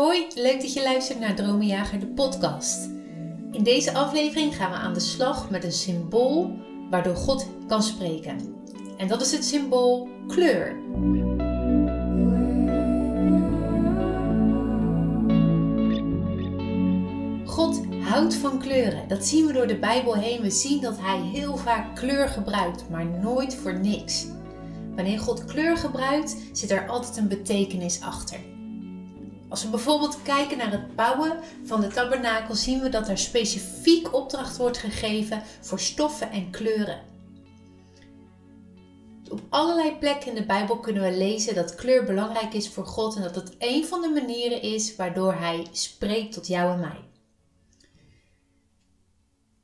Hoi, leuk dat je luistert naar Dromenjager de podcast. In deze aflevering gaan we aan de slag met een symbool waardoor God kan spreken. En dat is het symbool kleur. God houdt van kleuren. Dat zien we door de Bijbel heen. We zien dat Hij heel vaak kleur gebruikt, maar nooit voor niks. Wanneer God kleur gebruikt, zit er altijd een betekenis achter. Als we bijvoorbeeld kijken naar het bouwen van de tabernakel, zien we dat er specifiek opdracht wordt gegeven voor stoffen en kleuren. Op allerlei plekken in de Bijbel kunnen we lezen dat kleur belangrijk is voor God en dat het een van de manieren is waardoor Hij spreekt tot jou en mij.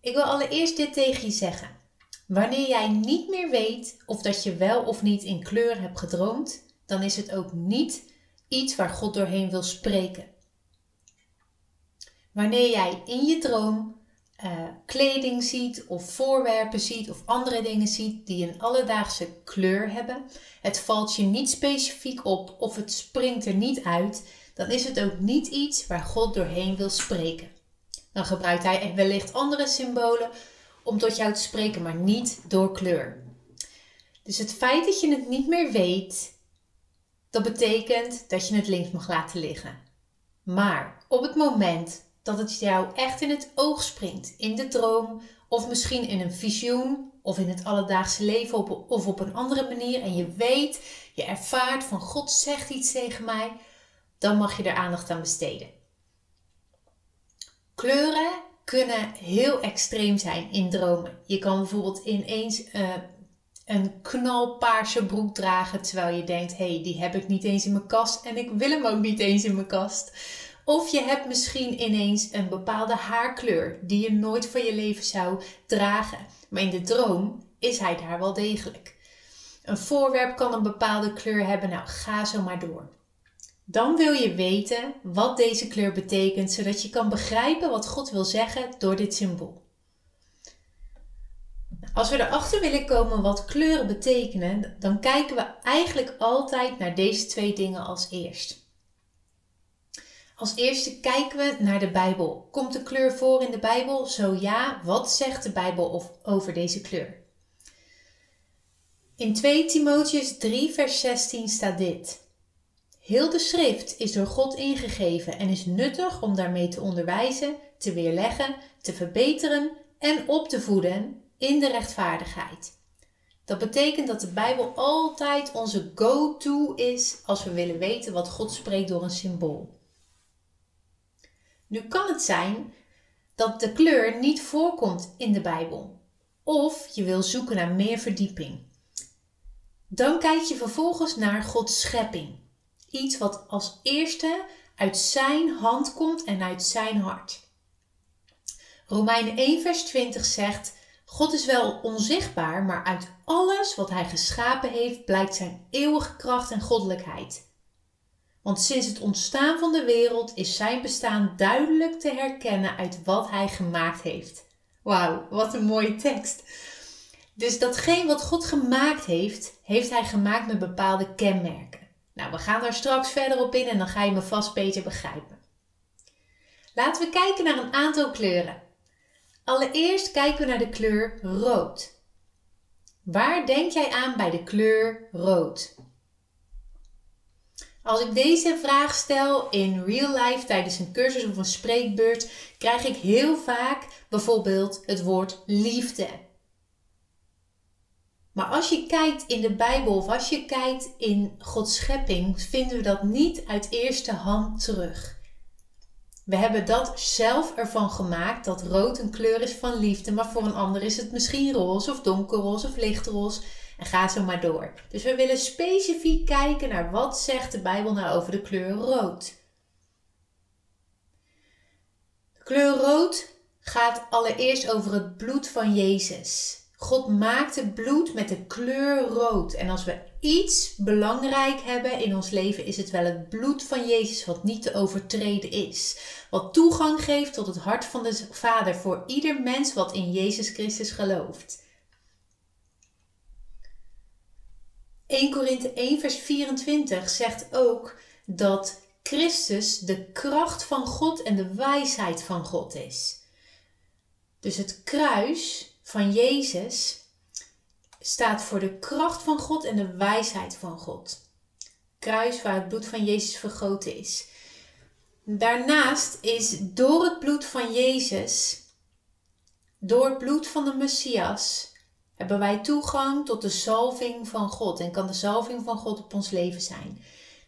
Ik wil allereerst dit tegen je zeggen. Wanneer jij niet meer weet of dat je wel of niet in kleur hebt gedroomd, dan is het ook niet iets waar God doorheen wil spreken. Wanneer jij in je droom uh, kleding ziet of voorwerpen ziet of andere dingen ziet die een alledaagse kleur hebben, het valt je niet specifiek op of het springt er niet uit, dan is het ook niet iets waar God doorheen wil spreken. Dan gebruikt hij wellicht andere symbolen om tot jou te spreken, maar niet door kleur. Dus het feit dat je het niet meer weet, dat betekent dat je het links mag laten liggen. Maar op het moment dat het jou echt in het oog springt, in de droom of misschien in een visioen of in het alledaagse leven of op een andere manier en je weet, je ervaart van God zegt iets tegen mij, dan mag je er aandacht aan besteden. Kleuren kunnen heel extreem zijn in dromen. Je kan bijvoorbeeld ineens uh, een knalpaarse broek dragen terwijl je denkt: hé, hey, die heb ik niet eens in mijn kast en ik wil hem ook niet eens in mijn kast. Of je hebt misschien ineens een bepaalde haarkleur die je nooit van je leven zou dragen. Maar in de droom is hij daar wel degelijk. Een voorwerp kan een bepaalde kleur hebben. Nou, ga zo maar door. Dan wil je weten wat deze kleur betekent, zodat je kan begrijpen wat God wil zeggen door dit symbool. Als we erachter willen komen wat kleuren betekenen, dan kijken we eigenlijk altijd naar deze twee dingen als eerst. Als eerste kijken we naar de Bijbel. Komt de kleur voor in de Bijbel? Zo ja, wat zegt de Bijbel over deze kleur? In 2 Timotheus 3, vers 16 staat dit. Heel de schrift is door God ingegeven en is nuttig om daarmee te onderwijzen, te weerleggen, te verbeteren en op te voeden in de rechtvaardigheid. Dat betekent dat de Bijbel altijd onze go-to is als we willen weten wat God spreekt door een symbool. Nu kan het zijn dat de kleur niet voorkomt in de Bijbel, of je wil zoeken naar meer verdieping. Dan kijk je vervolgens naar Gods schepping. Iets wat als eerste uit zijn hand komt en uit zijn hart. Romeinen 1 vers 20 zegt: God is wel onzichtbaar, maar uit alles wat hij geschapen heeft blijkt zijn eeuwige kracht en goddelijkheid. Want sinds het ontstaan van de wereld is zijn bestaan duidelijk te herkennen uit wat hij gemaakt heeft. Wauw, wat een mooie tekst. Dus datgene wat God gemaakt heeft, heeft hij gemaakt met bepaalde kenmerken. Nou, we gaan daar straks verder op in en dan ga je me vast beter begrijpen. Laten we kijken naar een aantal kleuren. Allereerst kijken we naar de kleur rood. Waar denk jij aan bij de kleur rood? Als ik deze vraag stel in real life tijdens een cursus of een spreekbeurt, krijg ik heel vaak bijvoorbeeld het woord liefde. Maar als je kijkt in de Bijbel of als je kijkt in Gods schepping, vinden we dat niet uit eerste hand terug. We hebben dat zelf ervan gemaakt dat rood een kleur is van liefde, maar voor een ander is het misschien roze of donkerroze of lichtroze. En ga zo maar door. Dus we willen specifiek kijken naar wat zegt de Bijbel nou over de kleur rood. De kleur rood gaat allereerst over het bloed van Jezus. God maakte bloed met de kleur rood. En als we iets belangrijk hebben in ons leven, is het wel het bloed van Jezus wat niet te overtreden is. Wat toegang geeft tot het hart van de Vader voor ieder mens wat in Jezus Christus gelooft. 1 Korinthe 1 vers 24 zegt ook dat Christus de kracht van God en de wijsheid van God is. Dus het kruis van Jezus staat voor de kracht van God en de wijsheid van God. Kruis waar het bloed van Jezus vergoten is. Daarnaast is door het bloed van Jezus, door het bloed van de Messias, hebben wij toegang tot de zalving van God en kan de zalving van God op ons leven zijn.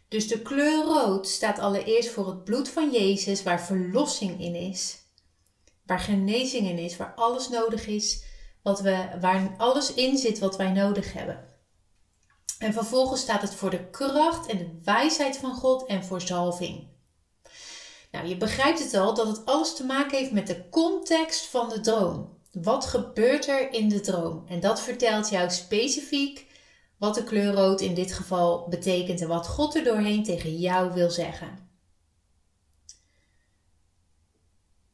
Dus de kleur rood staat allereerst voor het bloed van Jezus, waar verlossing in is, waar genezing in is, waar alles nodig is, wat we, waar alles in zit wat wij nodig hebben. En vervolgens staat het voor de kracht en de wijsheid van God en voor zalving. Nou, je begrijpt het al dat het alles te maken heeft met de context van de droom. Wat gebeurt er in de droom? En dat vertelt jou specifiek wat de kleur rood in dit geval betekent en wat God er doorheen tegen jou wil zeggen.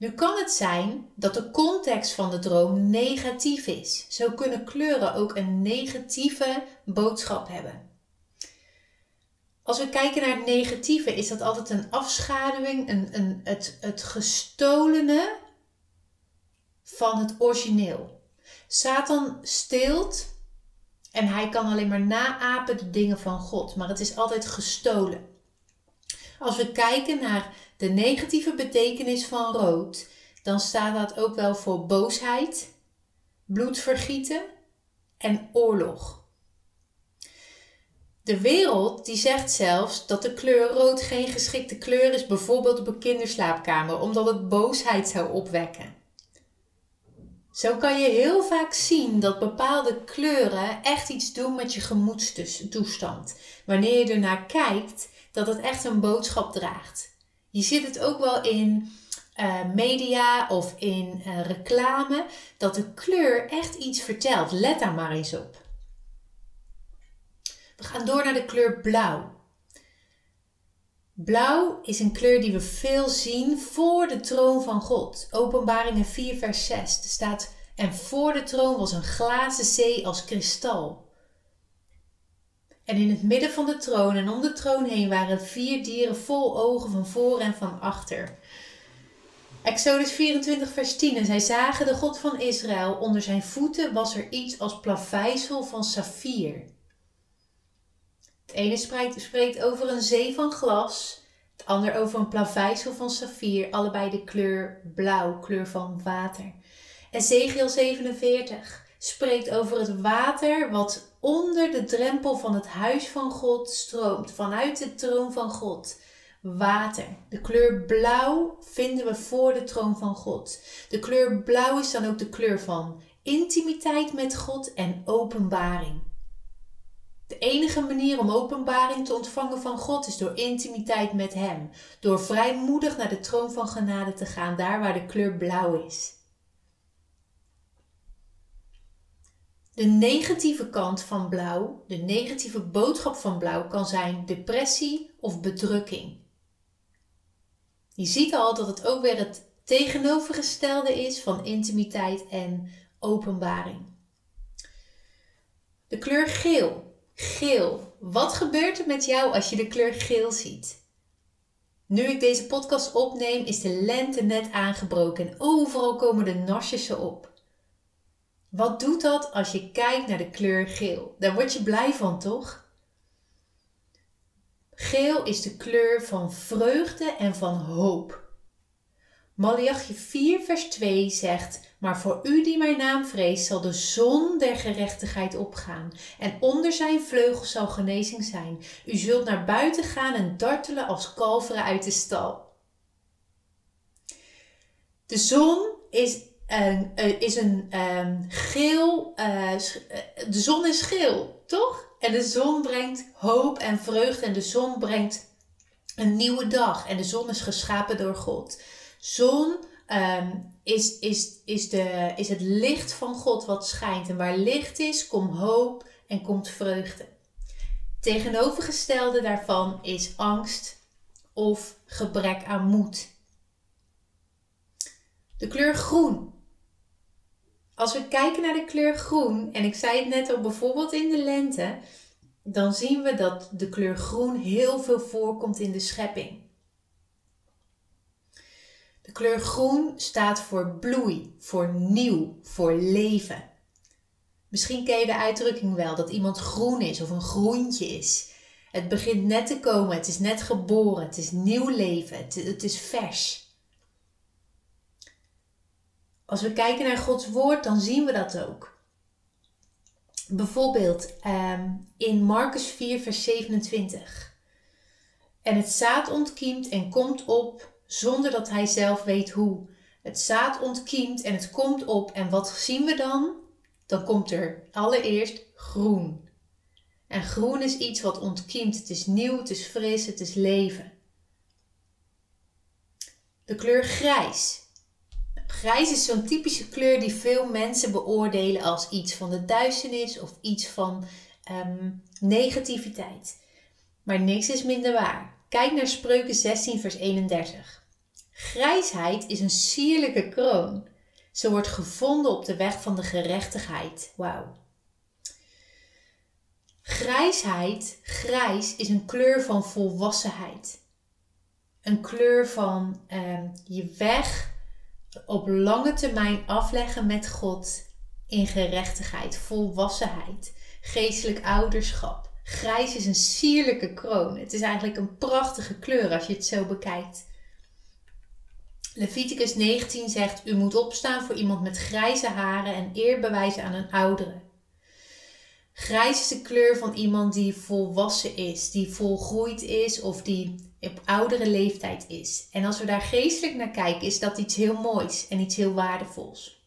Nu kan het zijn dat de context van de droom negatief is. Zo kunnen kleuren ook een negatieve boodschap hebben. Als we kijken naar het negatieve, is dat altijd een afschaduwing, een, een, het, het gestolene van het origineel. Satan steelt en hij kan alleen maar naapen de dingen van God, maar het is altijd gestolen. Als we kijken naar de negatieve betekenis van rood, dan staat dat ook wel voor boosheid, bloedvergieten en oorlog. De wereld die zegt zelfs dat de kleur rood geen geschikte kleur is, bijvoorbeeld op een kinderslaapkamer, omdat het boosheid zou opwekken. Zo kan je heel vaak zien dat bepaalde kleuren echt iets doen met je gemoedstoestand. Wanneer je ernaar kijkt, dat het echt een boodschap draagt. Je ziet het ook wel in uh, media of in uh, reclame, dat de kleur echt iets vertelt. Let daar maar eens op. We gaan door naar de kleur blauw. Blauw is een kleur die we veel zien voor de troon van God. Openbaringen 4, vers 6. Er staat: En voor de troon was een glazen zee als kristal. En in het midden van de troon en om de troon heen waren vier dieren vol ogen van voor en van achter. Exodus 24, vers 10. En zij zagen de God van Israël. Onder zijn voeten was er iets als plaveisel van saffier. Het ene spreekt, spreekt over een zee van glas. Het ander over een plaveisel van saffier. Allebei de kleur blauw, kleur van water. Ezekiel 47 spreekt over het water wat onder de drempel van het huis van God stroomt, vanuit de troon van God. Water. De kleur blauw vinden we voor de troon van God. De kleur blauw is dan ook de kleur van intimiteit met God en openbaring. De enige manier om openbaring te ontvangen van God is door intimiteit met Hem, door vrijmoedig naar de troon van genade te gaan, daar waar de kleur blauw is. De negatieve kant van blauw, de negatieve boodschap van blauw kan zijn depressie of bedrukking. Je ziet al dat het ook weer het tegenovergestelde is van intimiteit en openbaring. De kleur geel. Geel. Wat gebeurt er met jou als je de kleur geel ziet? Nu ik deze podcast opneem, is de lente net aangebroken en overal komen de nasjes op. Wat doet dat als je kijkt naar de kleur geel? Daar word je blij van, toch? Geel is de kleur van vreugde en van hoop. Malachi 4, vers 2 zegt: Maar voor u die mijn naam vreest, zal de zon der gerechtigheid opgaan, en onder zijn vleugels zal genezing zijn. U zult naar buiten gaan en dartelen als kalveren uit de stal. De zon is uh, is een um, geel. Uh, de zon is geel, toch? En de zon brengt hoop en vreugde. En de zon brengt een nieuwe dag. En de zon is geschapen door God. Zon um, is, is, is, de, is het licht van God wat schijnt. En waar licht is, komt hoop en komt vreugde. Tegenovergestelde daarvan is angst of gebrek aan moed. De kleur groen als we kijken naar de kleur groen, en ik zei het net al bijvoorbeeld in de lente, dan zien we dat de kleur groen heel veel voorkomt in de schepping. De kleur groen staat voor bloei, voor nieuw, voor leven. Misschien ken je de uitdrukking wel dat iemand groen is of een groentje is. Het begint net te komen, het is net geboren, het is nieuw leven, het, het is vers. Als we kijken naar Gods woord, dan zien we dat ook. Bijvoorbeeld um, in Marcus 4, vers 27. En het zaad ontkiemt en komt op zonder dat hij zelf weet hoe. Het zaad ontkiemt en het komt op. En wat zien we dan? Dan komt er allereerst groen. En groen is iets wat ontkiemt. Het is nieuw, het is fris, het is leven. De kleur grijs. Grijs is zo'n typische kleur die veel mensen beoordelen als iets van de duisternis of iets van um, negativiteit. Maar niks is minder waar. Kijk naar Spreuken 16, vers 31. Grijsheid is een sierlijke kroon. Ze wordt gevonden op de weg van de gerechtigheid. Wauw. Grijsheid, grijs, is een kleur van volwassenheid. Een kleur van um, je weg op lange termijn afleggen met God in gerechtigheid, volwassenheid, geestelijk ouderschap. Grijs is een sierlijke kroon. Het is eigenlijk een prachtige kleur als je het zo bekijkt. Leviticus 19 zegt: U moet opstaan voor iemand met grijze haren en eer bewijzen aan een oudere. Grijs is de kleur van iemand die volwassen is, die volgroeid is of die op oudere leeftijd is. En als we daar geestelijk naar kijken, is dat iets heel moois en iets heel waardevols.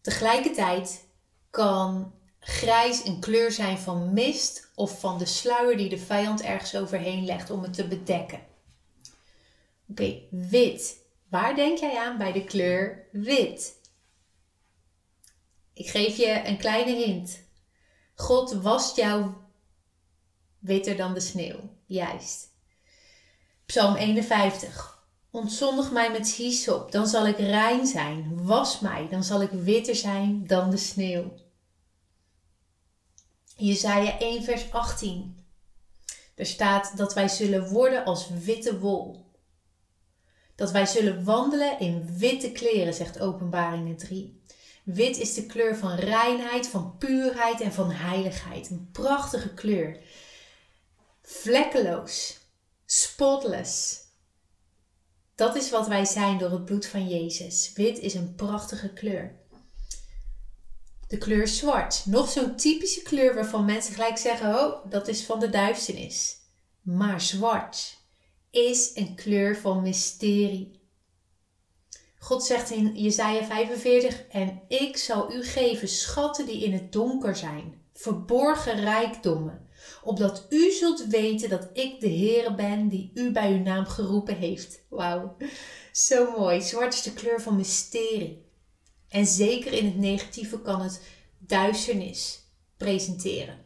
Tegelijkertijd kan grijs een kleur zijn van mist of van de sluier die de vijand ergens overheen legt om het te bedekken. Oké, wit. Waar denk jij aan bij de kleur wit? Ik geef je een kleine hint. God wast jou witter dan de sneeuw. Juist. Psalm 51. Ontzondig mij met hyssop, dan zal ik rein zijn. Was mij, dan zal ik witter zijn dan de sneeuw. Jezaja 1 vers 18. Er staat dat wij zullen worden als witte wol. Dat wij zullen wandelen in witte kleren, zegt Openbaringen 3. Wit is de kleur van reinheid, van puurheid en van heiligheid. Een prachtige kleur. Vlekkeloos, spotless. Dat is wat wij zijn door het bloed van Jezus. Wit is een prachtige kleur. De kleur zwart. Nog zo'n typische kleur waarvan mensen gelijk zeggen: Oh, dat is van de duisternis. Maar zwart is een kleur van mysterie. God zegt in Jesaja 45: En ik zal u geven schatten die in het donker zijn, verborgen rijkdommen, opdat u zult weten dat ik de Heere ben die u bij uw naam geroepen heeft. Wauw, zo mooi. Zwart is de kleur van mysterie. En zeker in het negatieve kan het duisternis presenteren.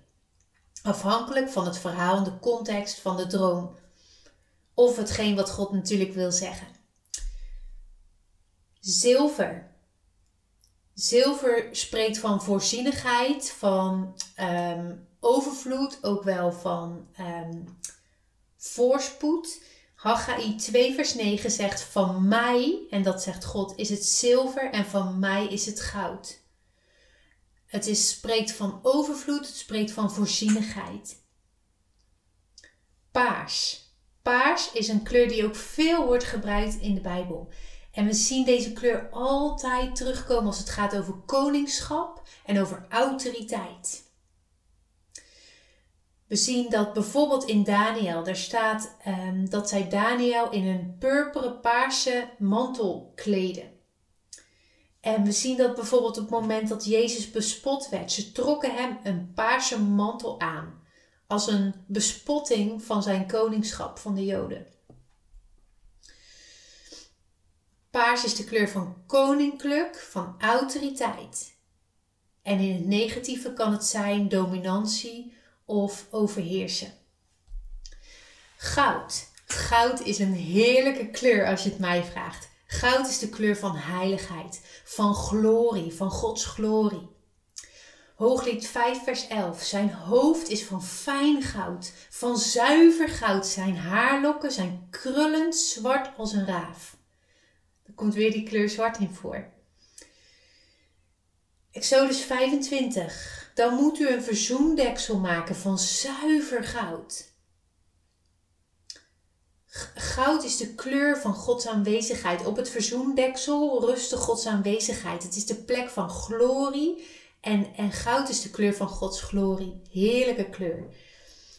Afhankelijk van het verhaal en de context van de droom. Of hetgeen wat God natuurlijk wil zeggen. Zilver. Zilver spreekt van voorzienigheid, van um, overvloed, ook wel van um, voorspoed. Haggai 2 vers 9 zegt van mij, en dat zegt God, is het zilver en van mij is het goud. Het is, spreekt van overvloed, het spreekt van voorzienigheid. Paars. Paars is een kleur die ook veel wordt gebruikt in de Bijbel. En we zien deze kleur altijd terugkomen als het gaat over koningschap en over autoriteit. We zien dat bijvoorbeeld in Daniel, daar staat um, dat zij Daniel in een purperen paarse mantel kleden. En we zien dat bijvoorbeeld op het moment dat Jezus bespot werd, ze trokken hem een paarse mantel aan. Als een bespotting van zijn koningschap van de Joden. Paars is de kleur van koninklijk, van autoriteit. En in het negatieve kan het zijn dominantie of overheersen. Goud. Goud is een heerlijke kleur als je het mij vraagt. Goud is de kleur van heiligheid, van glorie, van Gods glorie. Hooglied 5, vers 11. Zijn hoofd is van fijn goud, van zuiver goud. Zijn haarlokken zijn krullend zwart als een raaf. Er komt weer die kleur zwart in voor. Exodus 25. Dan moet u een verzoendeksel maken van zuiver goud. Goud is de kleur van Gods aanwezigheid. Op het verzoendeksel rustte Gods aanwezigheid. Het is de plek van glorie. En, en goud is de kleur van Gods glorie. Heerlijke kleur.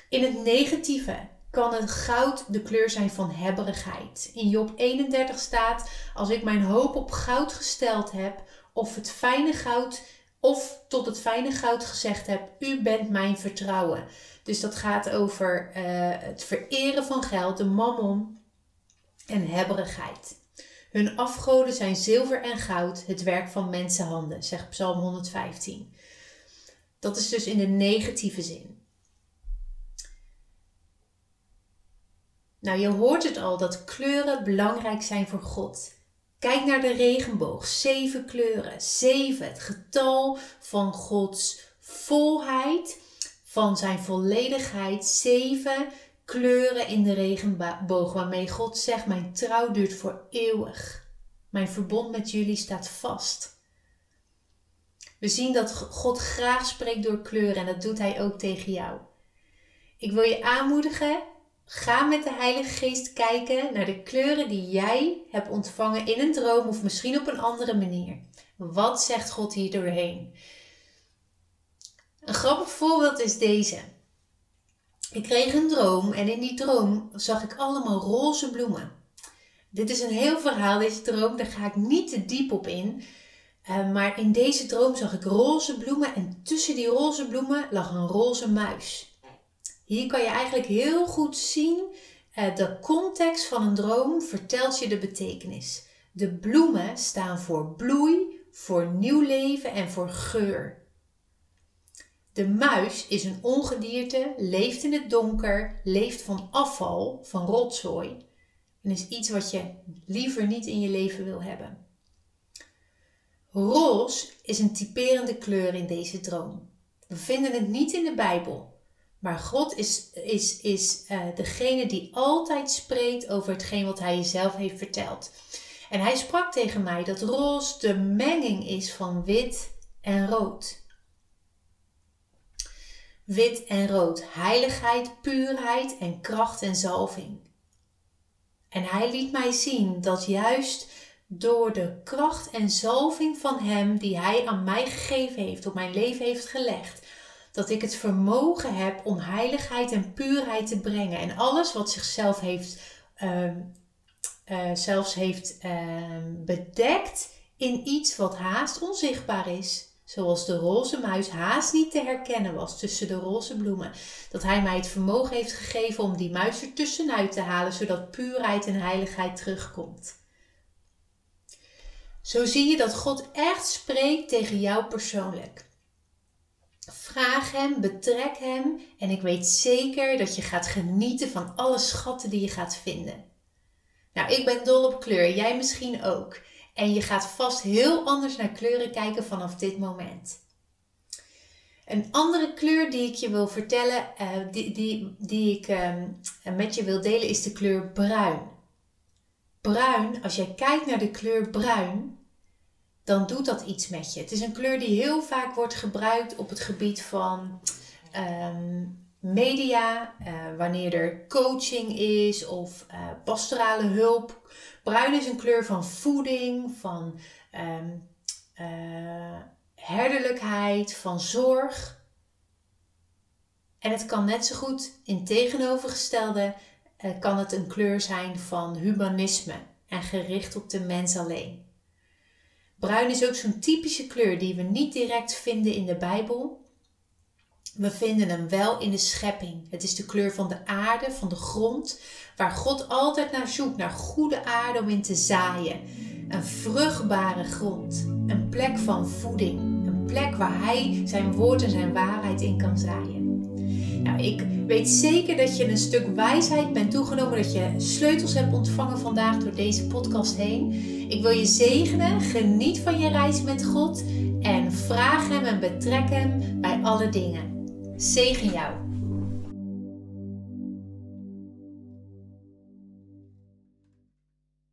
In het negatieve kan het goud de kleur zijn van hebberigheid. In Job 31 staat: Als ik mijn hoop op goud gesteld heb, of het fijne goud, of tot het fijne goud gezegd heb: U bent mijn vertrouwen. Dus dat gaat over uh, het vereren van geld, de mammon en hebberigheid. Hun afgoden zijn zilver en goud, het werk van mensenhanden, zegt Psalm 115. Dat is dus in de negatieve zin. Nou, je hoort het al dat kleuren belangrijk zijn voor God. Kijk naar de regenboog, zeven kleuren, zeven, het getal van Gods volheid, van zijn volledigheid, zeven kleuren in de regenboog waarmee God zegt: Mijn trouw duurt voor eeuwig. Mijn verbond met jullie staat vast. We zien dat God graag spreekt door kleuren en dat doet Hij ook tegen jou. Ik wil je aanmoedigen Ga met de Heilige Geest kijken naar de kleuren die jij hebt ontvangen in een droom of misschien op een andere manier. Wat zegt God hier doorheen? Een grappig voorbeeld is deze. Ik kreeg een droom en in die droom zag ik allemaal roze bloemen. Dit is een heel verhaal, deze droom, daar ga ik niet te diep op in. Uh, maar in deze droom zag ik roze bloemen en tussen die roze bloemen lag een roze muis. Hier kan je eigenlijk heel goed zien, uh, de context van een droom vertelt je de betekenis. De bloemen staan voor bloei, voor nieuw leven en voor geur. De muis is een ongedierte, leeft in het donker, leeft van afval, van rotzooi en is iets wat je liever niet in je leven wil hebben. Roze is een typerende kleur in deze droom. We vinden het niet in de Bijbel, maar God is, is, is uh, degene die altijd spreekt over hetgeen wat hij jezelf heeft verteld. En hij sprak tegen mij dat roze de menging is van wit en rood. Wit en rood, heiligheid, puurheid en kracht en zalving. En hij liet mij zien dat juist door de kracht en zalving van hem die hij aan mij gegeven heeft, op mijn leven heeft gelegd, dat ik het vermogen heb om heiligheid en puurheid te brengen. En alles wat zichzelf heeft, uh, uh, zelfs heeft uh, bedekt in iets wat haast onzichtbaar is. Zoals de roze muis haast niet te herkennen was tussen de roze bloemen. Dat hij mij het vermogen heeft gegeven om die muis er tussenuit te halen, zodat puurheid en heiligheid terugkomt. Zo zie je dat God echt spreekt tegen jou persoonlijk. Vraag Hem, betrek Hem en ik weet zeker dat je gaat genieten van alle schatten die je gaat vinden. Nou, ik ben dol op kleur, jij misschien ook. En je gaat vast heel anders naar kleuren kijken vanaf dit moment. Een andere kleur die ik je wil vertellen, uh, die, die, die ik uh, met je wil delen, is de kleur bruin. Bruin, als jij kijkt naar de kleur bruin, dan doet dat iets met je. Het is een kleur die heel vaak wordt gebruikt op het gebied van ehm, media, uh, wanneer er coaching is of uh, pastorale hulp. Bruin is een kleur van voeding, van um, uh, herderlijkheid, van zorg. En het kan net zo goed in tegenovergestelde, kan het een kleur zijn van humanisme en gericht op de mens alleen. Bruin is ook zo'n typische kleur die we niet direct vinden in de Bijbel. We vinden hem wel in de schepping. Het is de kleur van de aarde, van de grond, waar God altijd naar zoekt, naar goede aarde om in te zaaien. Een vruchtbare grond, een plek van voeding, een plek waar Hij zijn woord en zijn waarheid in kan zaaien. Nou, ik weet zeker dat je een stuk wijsheid bent toegenomen, dat je sleutels hebt ontvangen vandaag door deze podcast heen. Ik wil je zegenen, geniet van je reis met God en vraag Hem en betrek Hem bij alle dingen. Zegen jou.